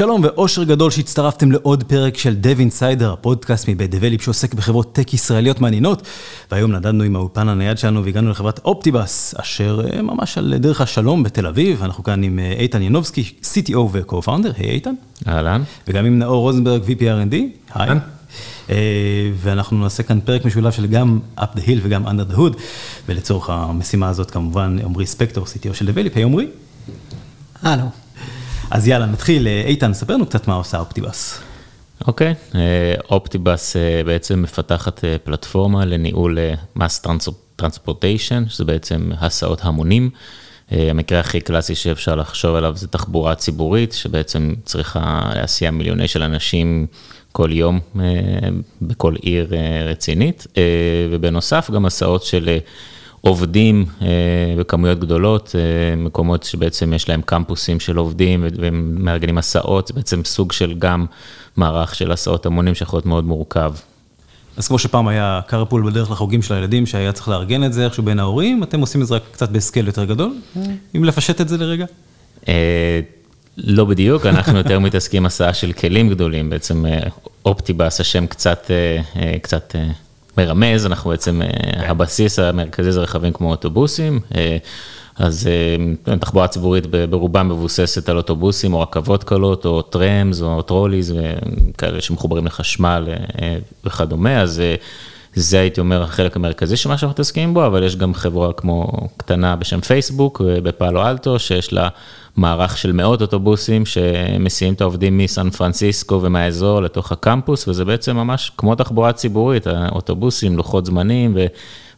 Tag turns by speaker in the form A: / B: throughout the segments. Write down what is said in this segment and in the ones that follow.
A: שלום ואושר גדול שהצטרפתם לעוד פרק של Dev Insider, הפודקאסט מבית דבליפ שעוסק בחברות טק ישראליות מעניינות. והיום נדדנו עם האולפן הנייד שלנו והגענו לחברת אופטיבאס, אשר אה, ממש על דרך השלום בתל אביב. אנחנו כאן עם אה, איתן ינובסקי, CTO ו-Co-Founder, היי איתן.
B: אהלן.
A: וגם עם נאור רוזנברג, VP R&D, היי. אה, ואנחנו נעשה כאן פרק משולב של גם up the hill וגם under the hood, ולצורך המשימה הזאת כמובן עמרי ספקטור, CTO של דבליפ, היי עמרי.
C: הלו.
A: אז יאללה, נתחיל. איתן, ספר לנו קצת מה עושה אופטיבאס.
B: אוקיי, אופטיבאס בעצם מפתחת אה, פלטפורמה לניהול מס טרנספורטיישן, שזה בעצם הסעות המונים. אה, המקרה הכי קלאסי שאפשר לחשוב עליו זה תחבורה ציבורית, שבעצם צריכה להסיע מיליוני של אנשים כל יום אה, בכל עיר רצינית, ובנוסף גם הסעות של... עובדים אה, בכמויות גדולות, אה, מקומות שבעצם יש להם קמפוסים של עובדים ומארגנים הסעות, זה בעצם סוג של גם מערך של הסעות המונים שיכול להיות מאוד מורכב.
A: אז כמו שפעם היה carpool בדרך לחוגים של הילדים, שהיה צריך לארגן את זה איכשהו בין ההורים, אתם עושים את זה רק קצת בסקייל יותר גדול, אם לפשט את זה לרגע?
B: אה, לא בדיוק, אנחנו יותר מתעסקים הסעה של כלים גדולים, בעצם אופטיבאס, השם קצת, קצת מרמז, אנחנו בעצם, כן. הבסיס המרכזי זה רכבים כמו אוטובוסים, אה, אז אה, תחבורה ציבורית ברובה מבוססת על אוטובוסים או רכבות קלות או trams או trolleys וכאלה שמחוברים לחשמל וכדומה, אז זה הייתי אומר החלק המרכזי של מה שאנחנו מתעסקים בו, אבל יש גם חברה כמו קטנה בשם פייסבוק בפאלו אלטו, שיש לה מערך של מאות אוטובוסים שמסיעים את העובדים מסן פרנסיסקו ומהאזור לתוך הקמפוס, וזה בעצם ממש כמו תחבורה ציבורית, האוטובוסים, לוחות זמנים,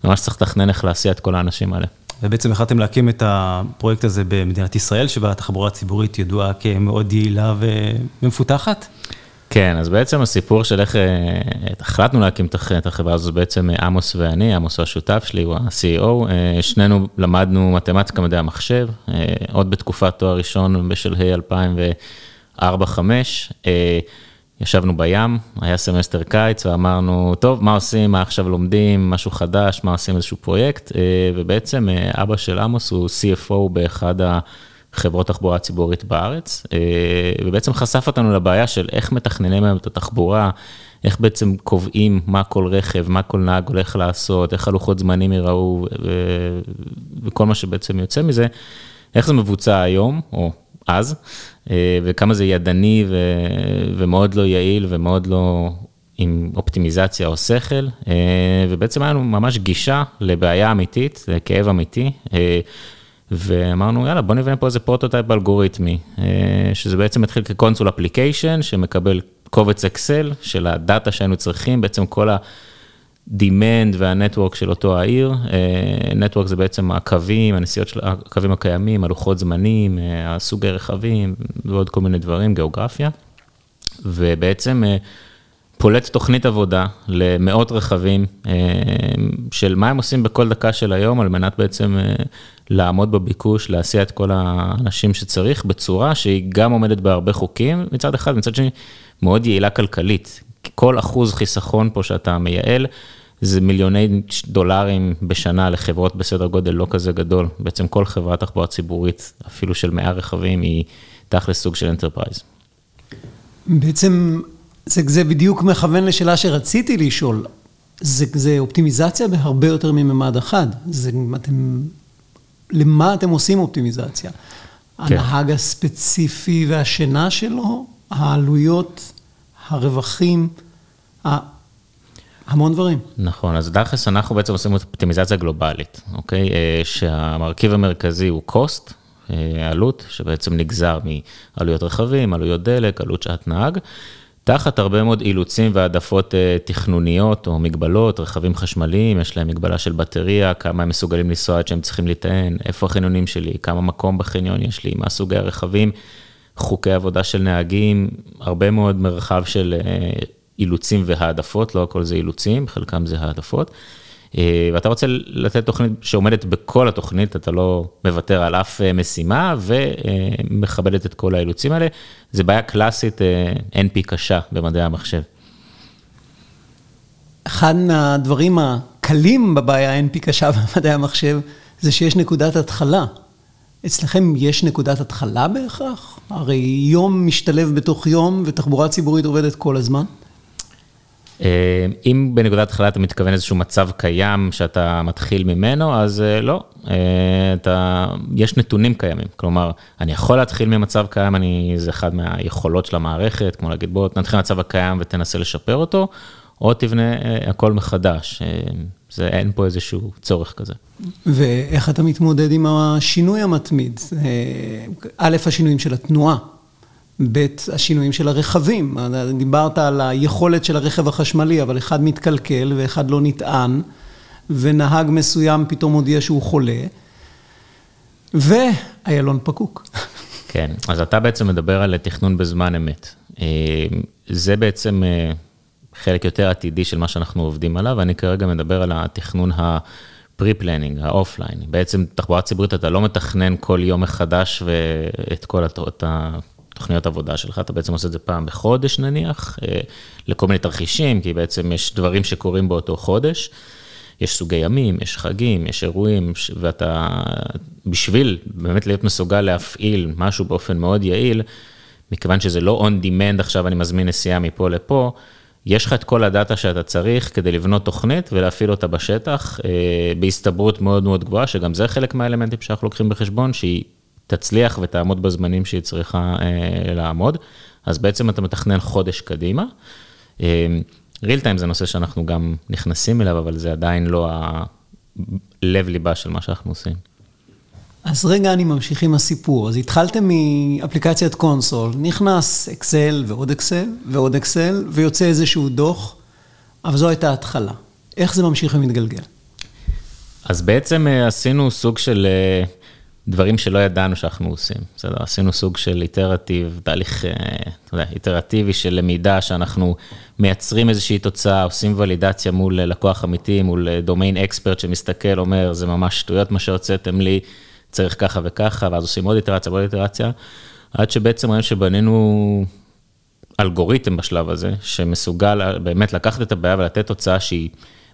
B: וממש צריך לתכנן איך להסיע את כל האנשים האלה.
A: ובעצם החלטתם להקים את הפרויקט הזה במדינת ישראל, שבה התחבורה הציבורית ידועה כמאוד יעילה ומפותחת?
B: כן, אז בעצם הסיפור של איך אה, החלטנו להקים את החברה הזו, בעצם אה, עמוס ואני, עמוס הוא השותף שלי, הוא ה-CEO, אה, שנינו למדנו מתמטיקה מדעי המחשב, עוד בתקופת תואר ראשון בשלהי 2004-2005, ישבנו בים, היה סמסטר קיץ ואמרנו, טוב, מה עושים, מה עכשיו לומדים, משהו חדש, מה עושים? איזשהו פרויקט, ובעצם אבא של עמוס הוא CFO באחד ה... חברות תחבורה ציבורית בארץ, אה, ובעצם חשף אותנו לבעיה של איך מתכננים היום את התחבורה, איך בעצם קובעים מה כל רכב, מה כל נהג הולך לעשות, איך הלוחות זמנים ייראו, וכל מה שבעצם יוצא מזה, איך זה מבוצע היום, או אז, אה, וכמה זה ידני ומאוד לא יעיל ומאוד לא עם אופטימיזציה או שכל, אה, ובעצם היה לנו ממש גישה לבעיה אמיתית, לכאב אמיתי. ואמרנו, יאללה, בוא נבנה פה איזה prototype אלגוריתמי, אה, שזה בעצם התחיל כ console application, שמקבל קובץ אקסל של ה data שהיינו צריכים, בעצם כל ה-demand וה-network של אותו העיר. אה, network זה בעצם הקווים, הנסיעות של הקווים הקיימים, הלוחות זמנים, אה, הסוגי רכבים ועוד כל מיני דברים, גיאוגרפיה. ובעצם פולט תוכנית עבודה למאות רכבים של מה הם עושים בכל דקה של היום, על מנת בעצם לעמוד בביקוש, להסיע את כל האנשים שצריך, בצורה שהיא גם עומדת בהרבה חוקים מצד אחד, מצד שני, מאוד יעילה כלכלית. כל אחוז חיסכון פה שאתה מייעל, זה מיליוני דולרים בשנה לחברות בסדר גודל לא כזה גדול. בעצם כל חברת תחבורה ציבורית, אפילו של 100 רכבים, היא תכלס סוג של enterprise.
C: בעצם זה, זה בדיוק מכוון לשאלה שרציתי לשאול. זה, זה אופטימיזציה בהרבה יותר מממד אחד. זה, אתם למה אתם עושים אופטימיזציה? כן. הנהג הספציפי והשינה שלו, העלויות, הרווחים, המון דברים.
B: נכון, אז דחס אנחנו בעצם עושים אופטימיזציה גלובלית, אוקיי? אה, שהמרכיב המרכזי הוא cost, אה, עלות, שבעצם נגזר מעלויות רכבים, עלויות דלק, עלות שעת נהג. תחת הרבה מאוד אילוצים והעדפות אה, תכנוניות או מגבלות, רכבים חשמליים, יש להם מגבלה של בטריה, כמה הם מסוגלים לנסוע עד שהם צריכים לטען, איפה החניונים שלי, כמה מקום בחניון יש לי, מה סוגי הרכבים, חוקי עבודה של נהגים, הרבה מאוד מרחב של אה, אילוצים והעדפות, לא הכל זה אילוצים, חלקם זה העדפות. אה, ואתה רוצה לתת תוכנית שעומדת בכל התוכנית, אתה לא מוותר על אף אה, משימה ומכבדת את כל האילוצים האלה. זה בעיה קלאסית אה, NP קשה במדעי המחשב.
C: אחד מהדברים הקלים בבעיה NP קשה במדעי המחשב, זה שיש נקודת התחלה. אצלכם יש נקודת התחלה בהכרח? הרי יום משתלב בתוך יום ותחבורה ציבורית עובדת כל הזמן.
B: אה, אם בנקודת התחלה אתה מתכוון איזשהו מצב קיים שאתה מתחיל ממנו, אז אה, לא. אה, אתה, יש נתונים קיימים, כלומר, אני יכול להתחיל ממצב קיים, אני, זה אחד מהיכולות של המערכת, כמו להגיד, בוא נתחיל מהמצב הקיים ותנסה לשפר אותו, או תבנה הכל מחדש. זה, אין פה איזשהו צורך כזה.
C: ואיך אתה מתמודד עם השינוי המתמיד? א', השינויים של התנועה. ב', השינויים של הרכבים. דיברת על היכולת של הרכב החשמלי, אבל אחד מתקלקל ואחד לא נטען, ונהג מסוים פתאום הודיע שהוא חולה, ואיילון פקוק.
B: כן, אז אתה בעצם מדבר על תכנון בזמן אמת. אה, זה בעצם אה, חלק יותר עתידי של מה שאנחנו עובדים עליו, ואני כרגע מדבר על התכנון ה... pre-planning, ה offline. בעצם תחבורה ציבורית, אתה לא מתכנן כל יום מחדש ואת כל תוכניות עבודה שלך, אתה בעצם עושה את זה פעם בחודש נניח, אה, לכל מיני תרחישים, כי בעצם יש דברים שקורים באותו חודש. יש סוגי ימים, יש חגים, יש אירועים, ואתה, בשביל באמת להיות מסוגל להפעיל משהו באופן מאוד יעיל, מכיוון שזה לא on demand עכשיו אני מזמין נסיעה מפה לפה, יש לך את כל הדאטה שאתה צריך כדי לבנות תוכנית ולהפעיל אותה בשטח, אה, בהסתברות מאוד מאוד גבוהה, שגם זה חלק מהאלמנטים שאנחנו לוקחים בחשבון, שהיא תצליח ותעמוד בזמנים שהיא צריכה אה, לעמוד, אז בעצם אתה מתכנן חודש קדימה. ריל טיים זה נושא שאנחנו גם נכנסים אליו, אבל זה עדיין לא הלב ליבה של מה שאנחנו עושים.
C: אז רגע, אני ממשיך עם הסיפור. אז התחלתם מאפליקציית קונסול, נכנס אקסל ועוד אקסל ועוד אקסל, ויוצא איזשהו דוח, אבל זו הייתה ההתחלה. איך זה ממשיך ומתגלגל?
B: אז בעצם אה, עשינו סוג של אה, דברים שלא ידענו שאנחנו עושים. בסדר, עשינו סוג של איטרטיב, תהליך, אה, אתה יודע, איטרטיבי של למידה, שאנחנו מייצרים איזושהי תוצאה, עושים ולידציה מול לקוח אמיתי, מול דומיין אקספרט שמסתכל, אומר, זה ממש שטויות מה שהוצאתם לי, צריך ככה וככה, ואז עושים עוד איטרציה ועוד איטרציה, עד שבעצם היום שבנינו אלגוריתם בשלב הזה, שמסוגל באמת לקחת את הבעיה ולתת תוצאה שהיא,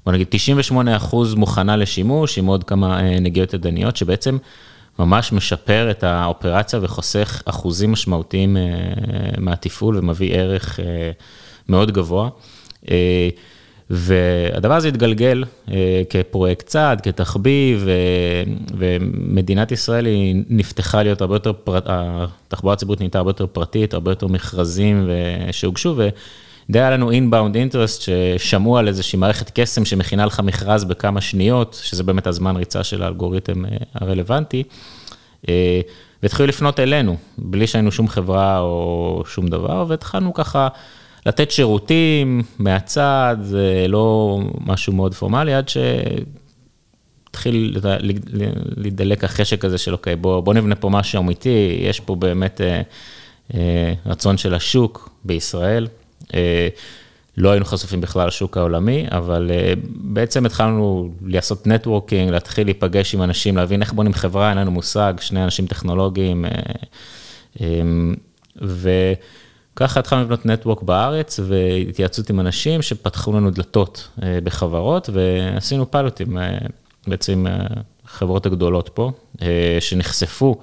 B: בוא נגיד, 98% מוכנה לשימוש, עם עוד כמה אה, נגיעות ידניות, שבעצם... ממש משפר את האופרציה וחוסך אחוזים משמעותיים אה, מהתפעול ומביא ערך אה, מאוד גבוה. אה, והדבר הזה התגלגל כפרויקט צעד, כתחביב, ומדינת ישראל היא נפתחה להיות הרבה יותר, התחבורה הציבורית נהייתה הרבה יותר פרטית, הרבה יותר מכרזים שהוגשו, ודי היה לנו אינבאונד אינטרסט ששמעו על איזושהי מערכת קסם שמכינה לך מכרז בכמה שניות, שזה באמת הזמן ריצה של האלגוריתם הרלוונטי. אה, והתחילו לפנות אלינו, בלי שהיינו שום חברה או שום דבר, והתחלנו ככה לתת שירותים מהצד, זה לא משהו מאוד פורמלי, עד שהתחיל להידלק החשק הזה של אוקיי, בוא, בוא נבנה פה משהו אמיתי, יש פה באמת אה, אה, רצון של השוק בישראל. אה, לא היינו חשופים בכלל לשוק העולמי, אבל אה, בעצם התחלנו לעשות נטוורקינג, להתחיל להיפגש עם אנשים, להבין איך בונים חברה, אין לנו מושג, שני אנשים טכנולוגיים, אה, אמ, וככה התחלנו לבנות נטוורק בארץ, והתייעצות עם אנשים שפתחו לנו דלתות בחברות, ועשינו פיילוטים, בעצם החברות הגדולות פה, שנחשפו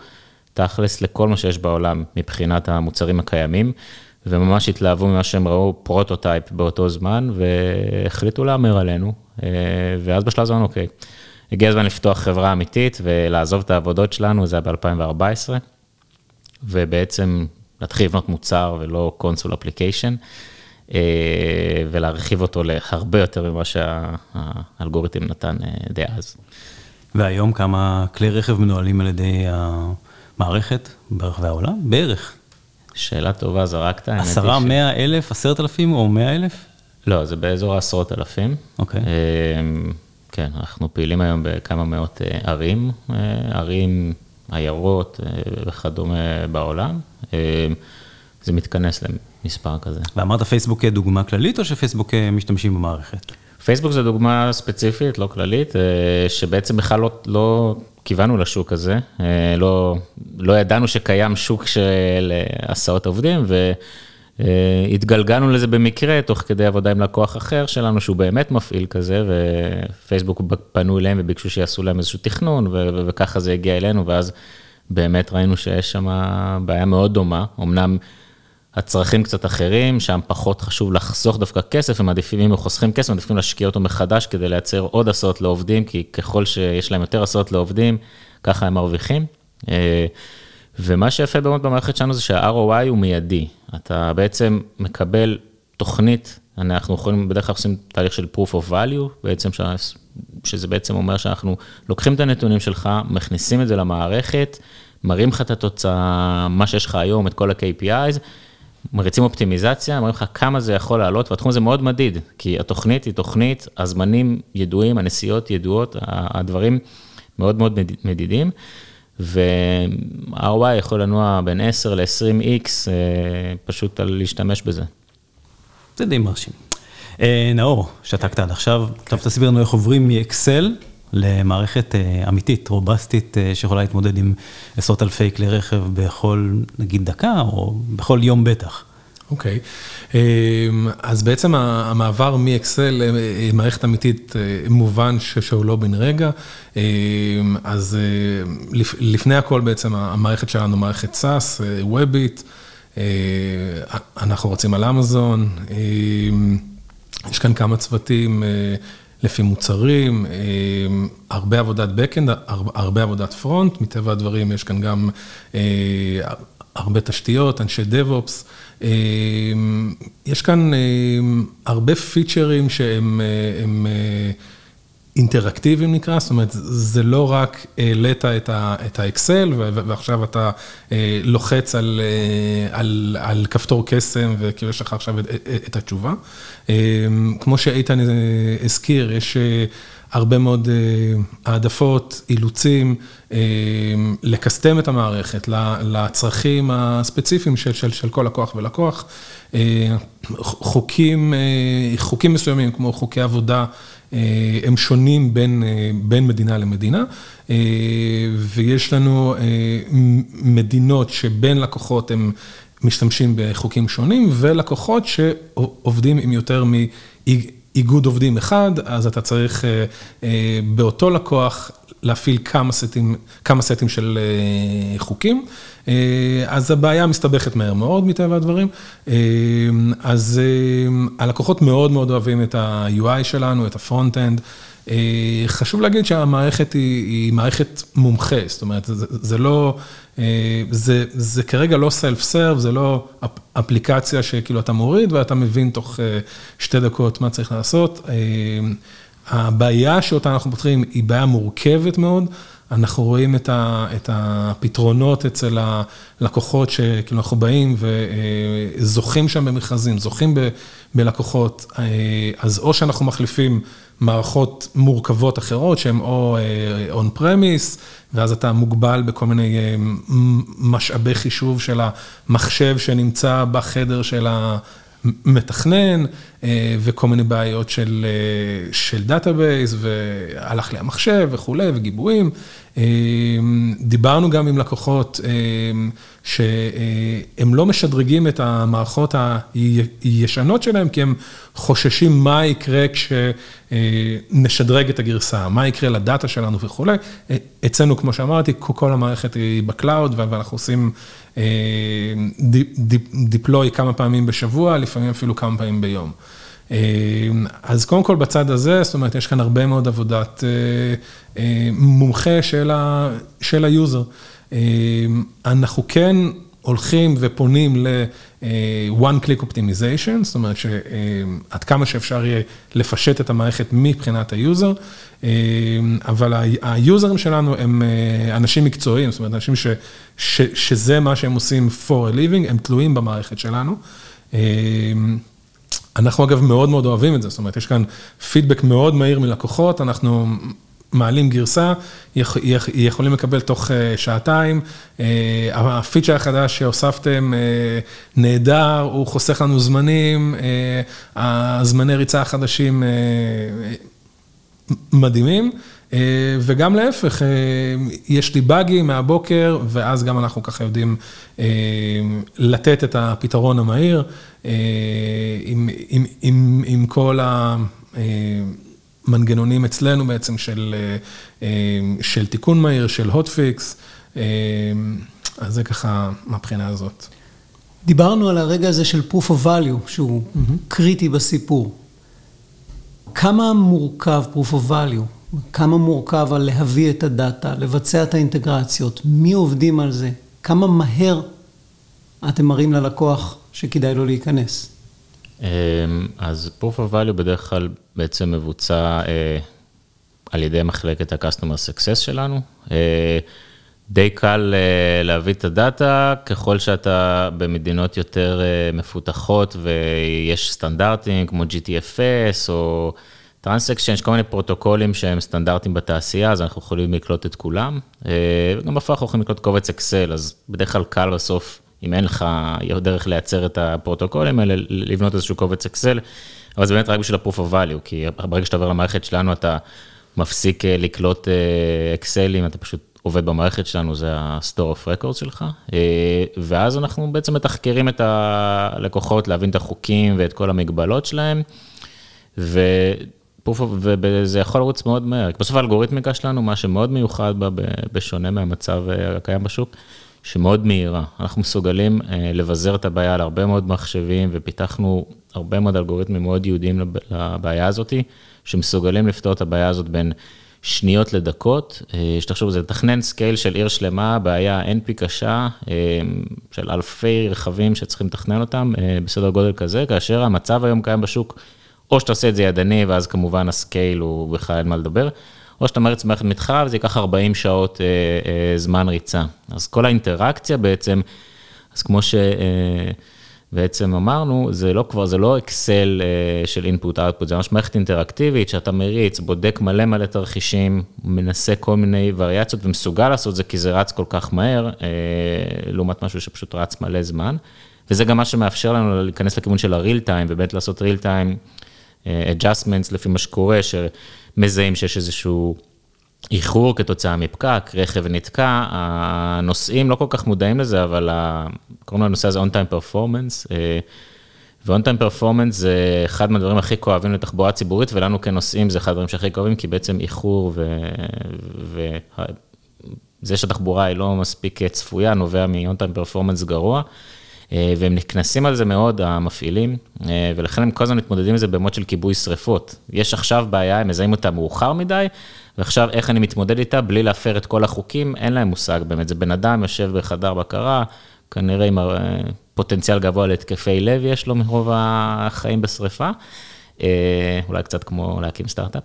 B: תכלס לכל מה שיש בעולם מבחינת המוצרים הקיימים. וממש התלהבו ממה שהם ראו prototype באותו זמן, והחליטו להמר עלינו, אה, ואז בשלב אמרנו, אוקיי, הגיע הזמן לפתוח חברה אמיתית ולעזוב את העבודות שלנו, זה היה ב-2014, ובעצם להתחיל לבנות מוצר ולא console application, אה, ולהרחיב אותו להרבה יותר ממה שהאלגוריתם נתן אה, דאז.
A: והיום כמה כלי רכב מנוהלים על ידי המערכת ברחבי העולם? בערך.
B: שאלה טובה, זרקת.
A: עשרה, מאה אלף, עשרת אלפים או מאה אלף?
B: לא, זה באזור העשרות אלפים.
A: אוקיי.
B: אמ, כן, אנחנו פעילים היום בכמה מאות אה, ערים, אה, ערים, עיירות אה, וכדומה בעולם. אמ, זה מתכנס למספר כזה.
A: ואמרת פייסבוק כדוגמה כללית, או שפייסבוק משתמשים במערכת?
B: פייסבוק זה דוגמה ספציפית, לא כללית, שבעצם בכלל לא, לא כיוונו לשוק הזה, אה, לא, לא ידענו שקיים שוק של אה, הסעות עובדים, והתגלגלנו לזה במקרה, תוך כדי עבודה עם לקוח אחר שלנו, שהוא באמת מפעיל כזה, ופייסבוק פנו אליהם וביקשו שיעשו להם איזשהו תכנון, וככה זה הגיע אלינו, ואז באמת ראינו שיש שם בעיה מאוד דומה, אמנם הצרכים קצת אחרים, שם פחות חשוב לחסוך דווקא כסף, הם מעדיפים, אם הם חוסכים כסף, הם מעדיפים להשקיע אותו מחדש כדי לייצר עוד הסעות לעובדים, כי ככל שיש להם יותר הסעות לעובדים, ככה הם מרוויחים. אה, ומה שיפה באמת במערכת שלנו זה שה-ROI הוא מיידי. אתה בעצם מקבל תוכנית, אנחנו יכולים, בדרך כלל עושים תהליך של proof of value, בעצם ש... שזה בעצם אומר שאנחנו לוקחים את הנתונים שלך, מכניסים את זה למערכת, מראים לך את התוצאה, מה שיש לך היום, את כל ה-KPIs, מריצים אופטימיזציה, מראים לך כמה זה יכול לעלות, והתחום הזה מאוד מדיד, כי התוכנית היא תוכנית, הזמנים ידועים, הנסיעות ידועות, הדברים מאוד מאוד מדידים. וה-ROI יכול לנוע בין 10 ל-20x, פשוט על להשתמש בזה.
A: זה די מרשים. אה, נאור, שתקת עד עכשיו, עכשיו תסביר לנו איך עוברים מאקסל למערכת אה, אמיתית, רובסטית, אה, שיכולה להתמודד עם עשרות אלפי כלי רכב בכל, נגיד, דקה, או בכל יום בטח.
D: אוקיי, okay. אז בעצם המעבר מאקסל למערכת אמיתית מובן שהוא לא בן רגע, אז לפני הכל בעצם המערכת שלנו מערכת SAS, Webit, אנחנו רוצים על אמזון, יש כאן כמה צוותים לפי מוצרים, הרבה עבודת backend, הרבה עבודת front, מטבע הדברים יש כאן גם הרבה תשתיות, אנשי DevOps. יש כאן הרבה פיצ'רים שהם אינטראקטיביים נקרא, זאת אומרת, זה לא רק העלית את האקסל ועכשיו אתה לוחץ על על כפתור קסם וכאילו יש לך עכשיו את התשובה. כמו שאיתן הזכיר, יש הרבה מאוד העדפות, אילוצים, לקסטם את המערכת לצרכים הספציפיים של כל לקוח ולקוח. חוקים מסוימים כמו חוקי עבודה. הם שונים בין בין מדינה למדינה, ויש לנו מדינות שבין לקוחות הם משתמשים בחוקים שונים, ולקוחות שעובדים עם יותר מאיגוד עובדים אחד, אז אתה צריך באותו לקוח להפעיל כמה סטים, כמה סטים של חוקים. אז הבעיה מסתבכת מהר מאוד, מטבע הדברים. אז הלקוחות מאוד מאוד אוהבים את ה-UI שלנו, את ה front-end. חשוב להגיד שהמערכת היא היא מערכת מומחה, זאת אומרת, זה זה לא, זה זה כרגע לא סלף-סרב, זה לא אפליקציה שכאילו אתה מוריד ואתה מבין תוך שתי דקות מה צריך לעשות. הבעיה שאותה אנחנו פותרים היא בעיה מורכבת מאוד. אנחנו רואים את הפתרונות אצל הלקוחות שכאילו אנחנו באים וזוכים שם במכרזים, זוכים בלקוחות, אז או שאנחנו מחליפים מערכות מורכבות אחרות שהן או on-premise, ואז אתה מוגבל בכל מיני משאבי חישוב של המחשב שנמצא בחדר של המתכנן, וכל מיני בעיות של database, והלך לי המחשב וכולי, וגיבויים. דיברנו גם עם לקוחות שהם לא משדרגים את המערכות הישנות שלהם, כי הם חוששים מה יקרה כשנשדרג את הגרסה, מה יקרה ל data שלנו וכולי. אצלנו, כמו שאמרתי, כל המערכת היא ב cloud, ואנחנו עושים deploy כמה פעמים בשבוע, לפעמים אפילו כמה פעמים ביום. אז קודם כל בצד הזה, זאת אומרת, יש כאן הרבה מאוד עבודת מומחה של ה user. אנחנו כן הולכים ופונים ל-one click optimization, זאת אומרת שעד כמה שאפשר יהיה לפשט את המערכת מבחינת ה user, אבל היוזרים שלנו הם אנשים מקצועיים, זאת אומרת, אנשים ש, שזה מה שהם עושים for a living, הם תלויים במערכת שלנו. אנחנו אגב מאוד מאוד אוהבים את זה, זאת אומרת, יש כאן פידבק מאוד מהיר מלקוחות, אנחנו מעלים גרסה, יכולים לקבל תוך שעתיים, הפיצ'ר החדש שהוספתם נהדר, הוא חוסך לנו זמנים, הזמני ריצה החדשים מדהימים. וגם להפך, יש לי באגים מהבוקר, ואז גם אנחנו ככה יודעים לתת את הפתרון המהיר, עם עם, עם, עם כל המנגנונים אצלנו בעצם של של תיקון מהיר, של fix. אז זה ככה מהבחינה הזאת.
C: דיברנו על הרגע הזה של proof of value, שהוא mm-hmm. קריטי בסיפור. כמה מורכב proof of value? כמה מורכב על להביא את הדאטה, לבצע את האינטגרציות? מי עובדים על זה? כמה מהר אתם מראים ללקוח שכדאי לו להיכנס?
B: אמ, אז proof of value בדרך כלל בעצם מבוצע אה, על ידי מחלקת ה-customer success שלנו. אה, די קל אה, להביא את ה data, ככל שאתה במדינות יותר מפותחות ויש סטנדרטים כמו GTFS או TransXChange, כל מיני פרוטוקולים שהם סטנדרטים בתעשייה, אז אנחנו יכולים לקלוט את כולם. וגם בפועל אנחנו יכולים לקלוט קובץ אקסל, אז בדרך כלל קל בסוף אם אין לך דרך לייצר את הפרוטוקולים האלה, לבנות איזשהו קובץ אקסל, אבל זה באמת רק בשביל ה-proof of value, כי ברגע שאתה עובר למערכת שלנו, אתה מפסיק אה, לקלוט אקסלים, אתה פשוט עובד במערכת שלנו, זה ה-store of records שלך, אה, ואז אנחנו בעצם מתחקרים את הלקוחות, להבין את החוקים ואת כל המגבלות שלהם, ו... וזה יכול לרוץ מאוד מהר. בסוף האלגוריתמיקה שלנו, מה שמאוד מיוחד בה, בשונה מהמצב אה, הקיים בשוק, שמאוד מהירה. אנחנו מסוגלים אה, לבזר את הבעיה על הרבה מאוד מחשבים, ופיתחנו הרבה מאוד אלגוריתמים מאוד ייעודיים לבעיה הזאת, שמסוגלים לפתור את הבעיה הזאת בין שניות לדקות. אה, שתחשבו, זה לתכנן scale של עיר שלמה, בעיה NP קשה, אה, של אלפי רכבים שצריכים לתכנן אותם, בסדר גודל כזה, כאשר המצב היום קיים בשוק, או שאתה עושה את זה ידני, ואז כמובן ה scale הוא בכלל אין מה לדבר. או שאתה מריץ מערכת מתחרה וזה ייקח 40 שעות אה, אה, זמן ריצה. אז כל האינטראקציה בעצם, אז כמו שבעצם אה, אמרנו, זה לא כבר, זה לא אקסל אה, של input-output, זה ממש מערכת אינטראקטיבית שאתה מריץ, בודק מלא מלא תרחישים, מנסה כל מיני וריאציות ומסוגל לעשות זה כי זה רץ כל כך מהר, אה, לעומת משהו שפשוט רץ מלא זמן. וזה גם מה שמאפשר לנו להיכנס לכיוון של ה-real time, ובאמת לעשות real time אה, adjustments לפי מה שקורה, שמזהים שיש איזשהו איחור כתוצאה מפקק, רכב נתקע, הנוסעים לא כל כך מודעים לזה, אבל קוראים לנושא הזה on-time performance, אה, ו-on-time performance זה אחד מהדברים הכי כואבים לתחבורה ציבורית, ולנו כנוסעים זה אחד הדברים שהכי כואבים, כי בעצם איחור וזה שהתחבורה היא לא מספיק צפויה, נובע מ-on-time performance גרוע. אה, והם נכנסים על זה מאוד, המפעילים, אה, ולכן הם כל הזמן מתמודדים עם זה במוד של כיבוי שריפות. יש עכשיו בעיה, הם מזהים אותה מאוחר מדי, ועכשיו איך אני מתמודד איתה בלי להפר את כל החוקים, אין להם מושג באמת. זה בן אדם יושב בחדר בקרה, כנראה עם אה, פוטנציאל גבוה להתקפי לב יש לו מרוב החיים בשריפה. אולי קצת כמו להקים סטארט-אפ.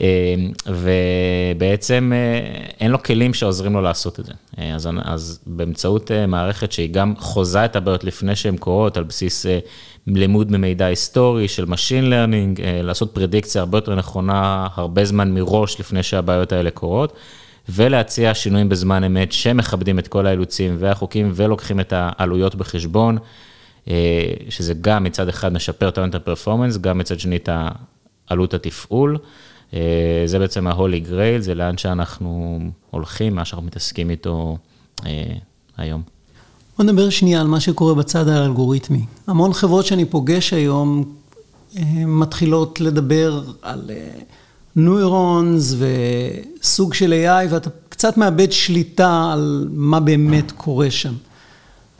B: אמ, ובעצם אה, אין לו כלים שעוזרים לו לעשות את זה. אה, אז, אז באמצעות אה, מערכת שהיא גם חוזה את הבעיות לפני שהן קורות, על בסיס לימוד ממידע היסטורי של Machine Learning, לעשות פרדיקציה הרבה יותר נכונה, הרבה זמן מראש לפני שהבעיות האלה קורות. ולהציע שינויים בזמן אמת שמכבדים את כל האילוצים והחוקים ולוקחים את העלויות בחשבון, שזה גם מצד אחד משפר את הפרפורמנס, גם מצד שני את עלות התפעול. אה, זה בעצם ה-Holy Grail, זה לאן שאנחנו הולכים, מה שאנחנו מתעסקים איתו אה, היום.
C: בוא נדבר שנייה על מה שקורה בצד האלגוריתמי. המון חברות שאני פוגש היום אה, מתחילות לדבר על נוירונס וסוג של AI, ואתה קצת מאבד שליטה על מה באמת קורה שם.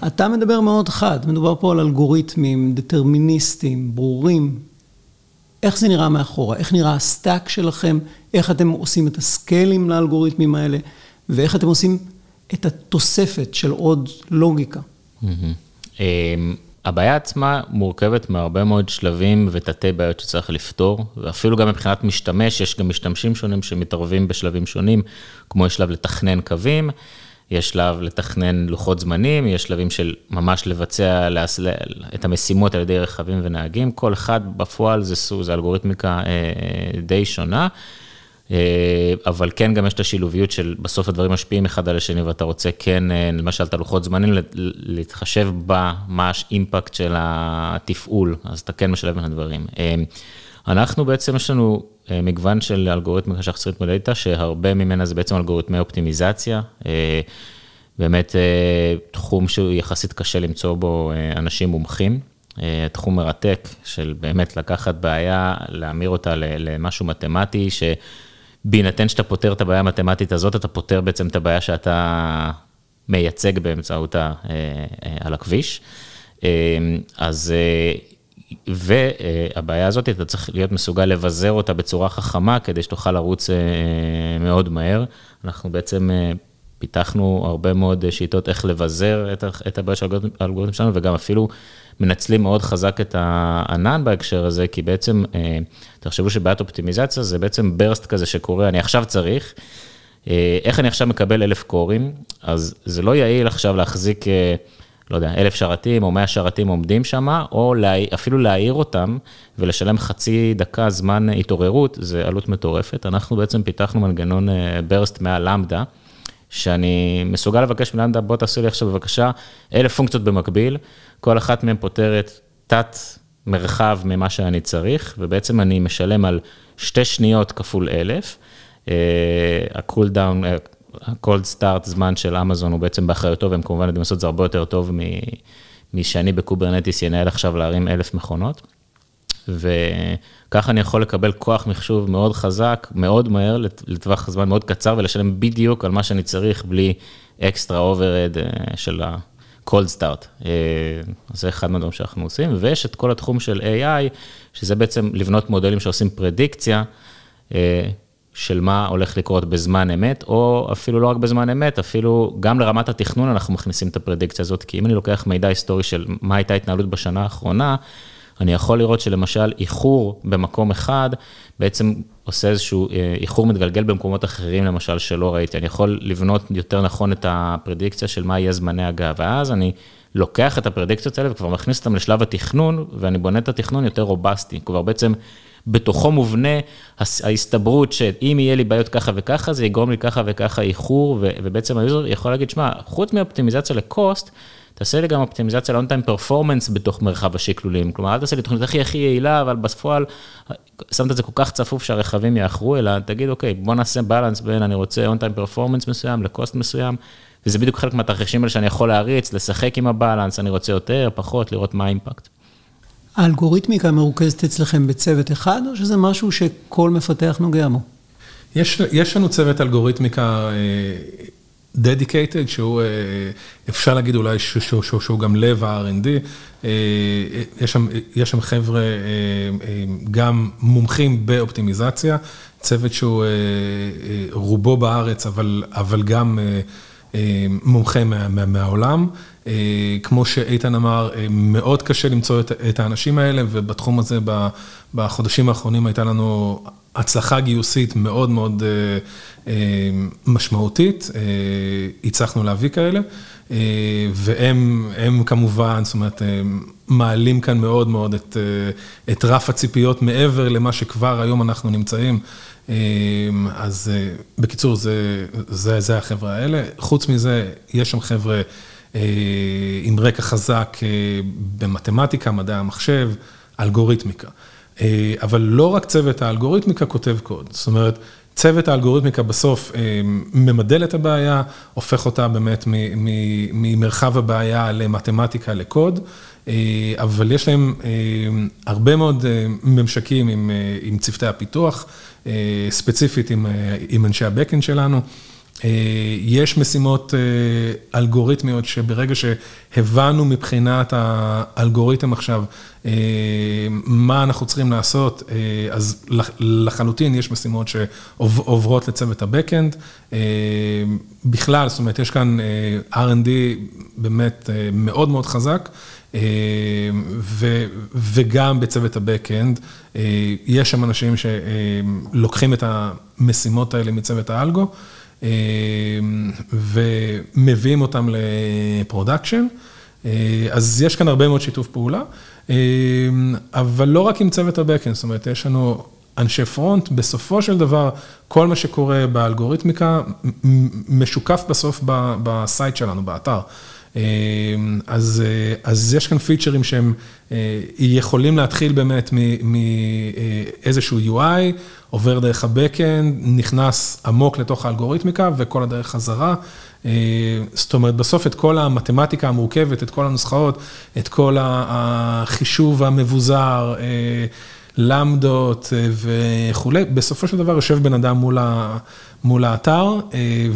C: אתה מדבר מאוד חד, מדובר פה על אלגוריתמים דטרמיניסטיים, ברורים, איך זה נראה מאחורה, איך נראה ה stack שלכם, איך אתם עושים את ה scale-ים לאלגוריתמים האלה, ואיך אתם עושים את התוספת של עוד לוגיקה.
B: אמ, הבעיה עצמה מורכבת מהרבה מאוד שלבים ותתי בעיות שצריך לפתור, ואפילו גם מבחינת משתמש, יש גם משתמשים שונים שמתערבים בשלבים שונים, כמו יש שלב לתכנן קווים. יש שלב לתכנן לוחות זמנים, יש שלבים של ממש לבצע את המשימות על ידי רכבים ונהגים, כל אחד בפועל זה, זה אלגוריתמיקה אה, די שונה, אה, אבל כן גם יש את השילוביות של בסוף הדברים משפיעים אחד על השני ואתה רוצה כן, אה, למשל את הלוחות זמנים, להתחשב במה האימפקט של התפעול, אז אתה כן משלב בין הדברים. אנחנו בעצם, יש לנו אה, מגוון של אלגוריתמיקה שאנחנו צריכים להתמודד שהרבה ממנה זה בעצם אלגוריתמי אופטימיזציה. אה, באמת אה, תחום שהוא יחסית קשה למצוא בו אנשים מומחים. תחום מרתק של באמת לקחת בעיה, להמיר אותה למשהו מתמטי, שבהינתן שאתה פותר את הבעיה המתמטית הזאת, אתה פותר בעצם את הבעיה שאתה מייצג באמצעותה על הכביש. אז, והבעיה הזאת, אתה צריך להיות מסוגל לבזר אותה בצורה חכמה, כדי שתוכל לרוץ מאוד מהר. אנחנו בעצם פיתחנו הרבה מאוד שיטות איך לבזר את הבעיה של האלגוריתם שלנו, וגם אפילו מנצלים מאוד חזק את הענן בהקשר הזה, כי בעצם, אה, תחשבו שבעיית אופטימיזציה זה בעצם ברסט כזה שקורה, אני עכשיו צריך, אה, איך אני עכשיו מקבל אלף קורים, אז זה לא יעיל עכשיו להחזיק, אה, לא יודע, אלף שרתים או מאה שרתים עומדים שם, או לה, אפילו להעיר אותם ולשלם חצי דקה זמן התעוררות, זה עלות מטורפת. אנחנו בעצם פיתחנו מנגנון burst מה-Lambda. שאני מסוגל לבקש מ-Lambda, בוא תעשו לי עכשיו בבקשה אלף פונקציות במקביל, כל אחת מהן פותרת תת מרחב ממה שאני צריך, ובעצם אני משלם על שתי שניות כפול אלף. ה-cool down, ה-cold start זמן של אמזון הוא בעצם באחריותו, והם כמובן יודעים לעשות את זה הרבה יותר טוב משאני ב-Kubernetes ינהל עכשיו להרים אלף מכונות. וככה אני יכול לקבל כוח מחשוב מאוד חזק, מאוד מהר, לטווח זמן מאוד קצר, ולשלם בדיוק על מה שאני צריך, בלי אקסטרה overhead של ה-cold start. אה, זה אחד מהדברים שאנחנו עושים, ויש את כל התחום של AI, שזה בעצם לבנות מודלים שעושים פרדיקציה. של מה הולך לקרות בזמן אמת, או אפילו לא רק בזמן אמת, אפילו גם לרמת התכנון אנחנו מכניסים את הפרדיקציה הזאת, כי אם אני לוקח מידע היסטורי של מה הייתה התנהלות בשנה האחרונה, אני יכול לראות שלמשל איחור במקום אחד, בעצם עושה איזשהו אה, איחור מתגלגל במקומות אחרים, למשל, שלא ראיתי. אני יכול לבנות יותר נכון את הפרדיקציה של מה יהיה זמני הגעה, ואז אני לוקח את הפרדיקציות האלה וכבר מכניס אותן לשלב התכנון, ואני בונה את התכנון יותר robust-י. כבר בעצם בתוכו מובנה ההסתברות שאם יהיה לי בעיות ככה וככה, זה יגרום לי ככה וככה איחור, ובעצם ה-user יכול להגיד, שמע, חוץ מאופטימיזציה ל-cost, תעשה לי גם אופטימיזציה ל-on-time performance בתוך מרחב השקלולים. כלומר, אל תעשה לי תוכנית הכי הכי יעילה, אבל בפועל, שמת את זה כל כך צפוף שהרכבים יאחרו, אלא תגיד, אוקיי, בוא נעשה בלנס בין אני רוצה on-time performance מסוים לקוסט מסוים, וזה בדיוק חלק מהתרחישים האלה שאני יכול להריץ, לשחק עם הבלנס, אני רוצה יותר, פחות, לראות מה האימפקט.
C: האלגוריתמיקה מרוכזת אצלכם בצוות אחד, או שזה משהו שכל מפתח נוגע בו?
D: יש, יש לנו צוות אלגוריתמיקה דדיקייטד, שהוא, אה, אפשר להגיד אולי שהוא, גם לב ה-R&D. אה, יש יש שם חבר'ה אה, גם מומחים באופטימיזציה, צוות שהוא רובו בארץ, אבל, אבל גם מומחה מה, מה, מהעולם. כמו שאיתן אמר, מאוד קשה למצוא את, את האנשים האלה, ובתחום הזה בחודשים האחרונים הייתה לנו הצלחה גיוסית מאוד מאוד אה, אה, משמעותית, אה, הצלחנו להביא כאלה, והם כמובן, זאת אומרת, מעלים כאן מאוד מאוד את, את רף הציפיות מעבר למה שכבר היום אנחנו נמצאים. אז בקיצור, זה, זה, זה החבר'ה האלה. חוץ מזה, יש שם חבר'ה עם רקע חזק במתמטיקה, מדעי המחשב, אלגוריתמיקה. אה, אבל לא רק צוות האלגוריתמיקה כותב קוד, זאת אומרת, צוות האלגוריתמיקה בסוף אה, ממדל את הבעיה, הופך אותה באמת ממרחב הבעיה למתמטיקה לקוד, אה, אבל יש להם הרבה מאוד ממשקים עם, צוותי הפיתוח, ספציפית עם אנשי הבקאנד שלנו. אה, יש משימות אה, אלגוריתמיות שברגע שהבנו מבחינת האלגוריתם עכשיו אה, מה אנחנו צריכים לעשות, אז לחלוטין יש משימות שעוברות לצוות ה-Backend. בכלל, זאת אומרת, יש כאן R&D באמת מאוד מאוד חזק. וגם בצוות ה-Backend, יש שם אנשים שלוקחים את המשימות האלה מצוות ה-algo. אמ, ומביאים אותם ל-production. אה, אז יש כאן הרבה מאוד שיתוף פעולה, אמ, אבל לא רק עם צוות ה-Backend, זאת אומרת, יש לנו אנשי front, בסופו של דבר, כל מה שקורה באלגוריתמיקה משוקף בסוף ב-site שלנו, באתר. אמ, אז, אה, אז יש כאן פיצ'רים שהם אה, יכולים להתחיל באמת מאיזשהו UI, עובר דרך ה-Backend, נכנס עמוק לתוך האלגוריתמיקה וכל הדרך חזרה. אה, זאת אומרת, בסוף את כל המתמטיקה המורכבת, את כל הנוסחאות, את כל החישוב המבוזר, למדות וכולי, בסופו של דבר יושב בן אדם מול ה... מול האתר,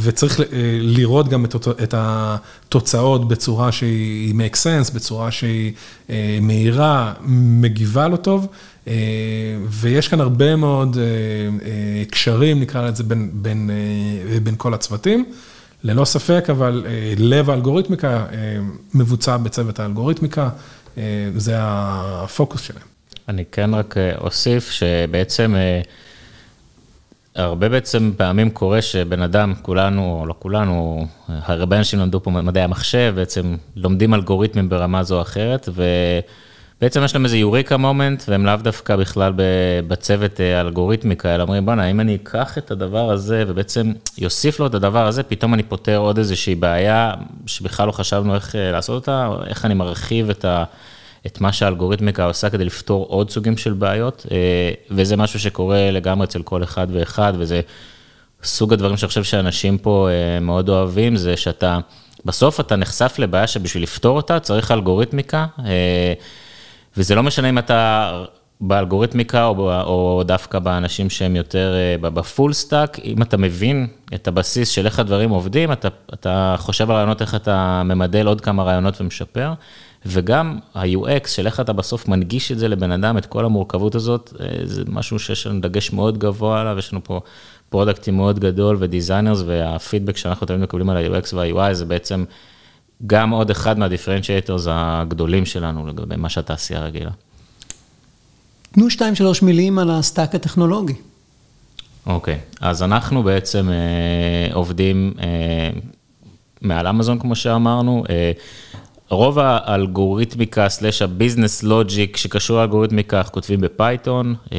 D: וצריך לראות גם את התוצאות בצורה שהיא make sense, בצורה שהיא מהירה, מגיבה לו טוב, ויש כאן הרבה מאוד קשרים, נקרא לזה, בין, בין, בין כל הצוותים. ללא ספק, אבל לב האלגוריתמיקה מבוצע בצוות האלגוריתמיקה, זה הפוקוס שלהם.
B: אני כן רק אוסיף שבעצם... הרבה בעצם פעמים קורה שבן אדם, כולנו, או לא כולנו, הרבה אנשים למדו פה מדעי המחשב, בעצם לומדים אלגוריתמים ברמה זו או אחרת, ובעצם יש להם איזה יוריקה מומנט, והם לאו דווקא בכלל בצוות אלגוריתמיקה, אלא אומרים, בוא'נה, אם אני אקח את הדבר הזה, ובעצם יוסיף לו את הדבר הזה, פתאום אני פותר עוד איזושהי בעיה, שבכלל לא חשבנו איך לעשות אותה, איך אני מרחיב את ה... את מה שהאלגוריתמיקה עושה כדי לפתור עוד סוגים של בעיות, אה, וזה משהו שקורה לגמרי אצל כל אחד ואחד, וזה סוג הדברים שאני חושב שאנשים פה אה, מאוד אוהבים, זה שאתה, בסוף אתה נחשף לבעיה שבשביל לפתור אותה צריך אלגוריתמיקה, אה, וזה לא משנה אם אתה באלגוריתמיקה או, או דווקא באנשים שהם יותר ב-full stack, אם אתה מבין את הבסיס של איך הדברים עובדים, אתה, אתה חושב על רעיונות, איך אתה ממדל עוד כמה רעיונות ומשפר. וגם ה-UX של איך אתה בסוף מנגיש את זה לבן אדם, את כל המורכבות הזאת, אה, זה משהו שיש לנו דגש מאוד גבוה עליו, יש לנו פה product team מאוד גדול ו-designers, וה-feedback שאנחנו תמיד מקבלים על ה-UX וה-UI זה בעצם גם עוד אחד מה-differentiators הגדולים שלנו לגבי מה שהתעשייה רגילה.
C: תנו שתיים, שלוש מילים על ה-stack הטכנולוגי.
B: אוקיי, okay, אז אנחנו בעצם אה, עובדים אה, מעל אמזון, כמו שאמרנו. אה, רוב האלגוריתמיקה slash ה-business logic שקשור לאלגוריתמיקה, אנחנו כותבים ב-Python, אה,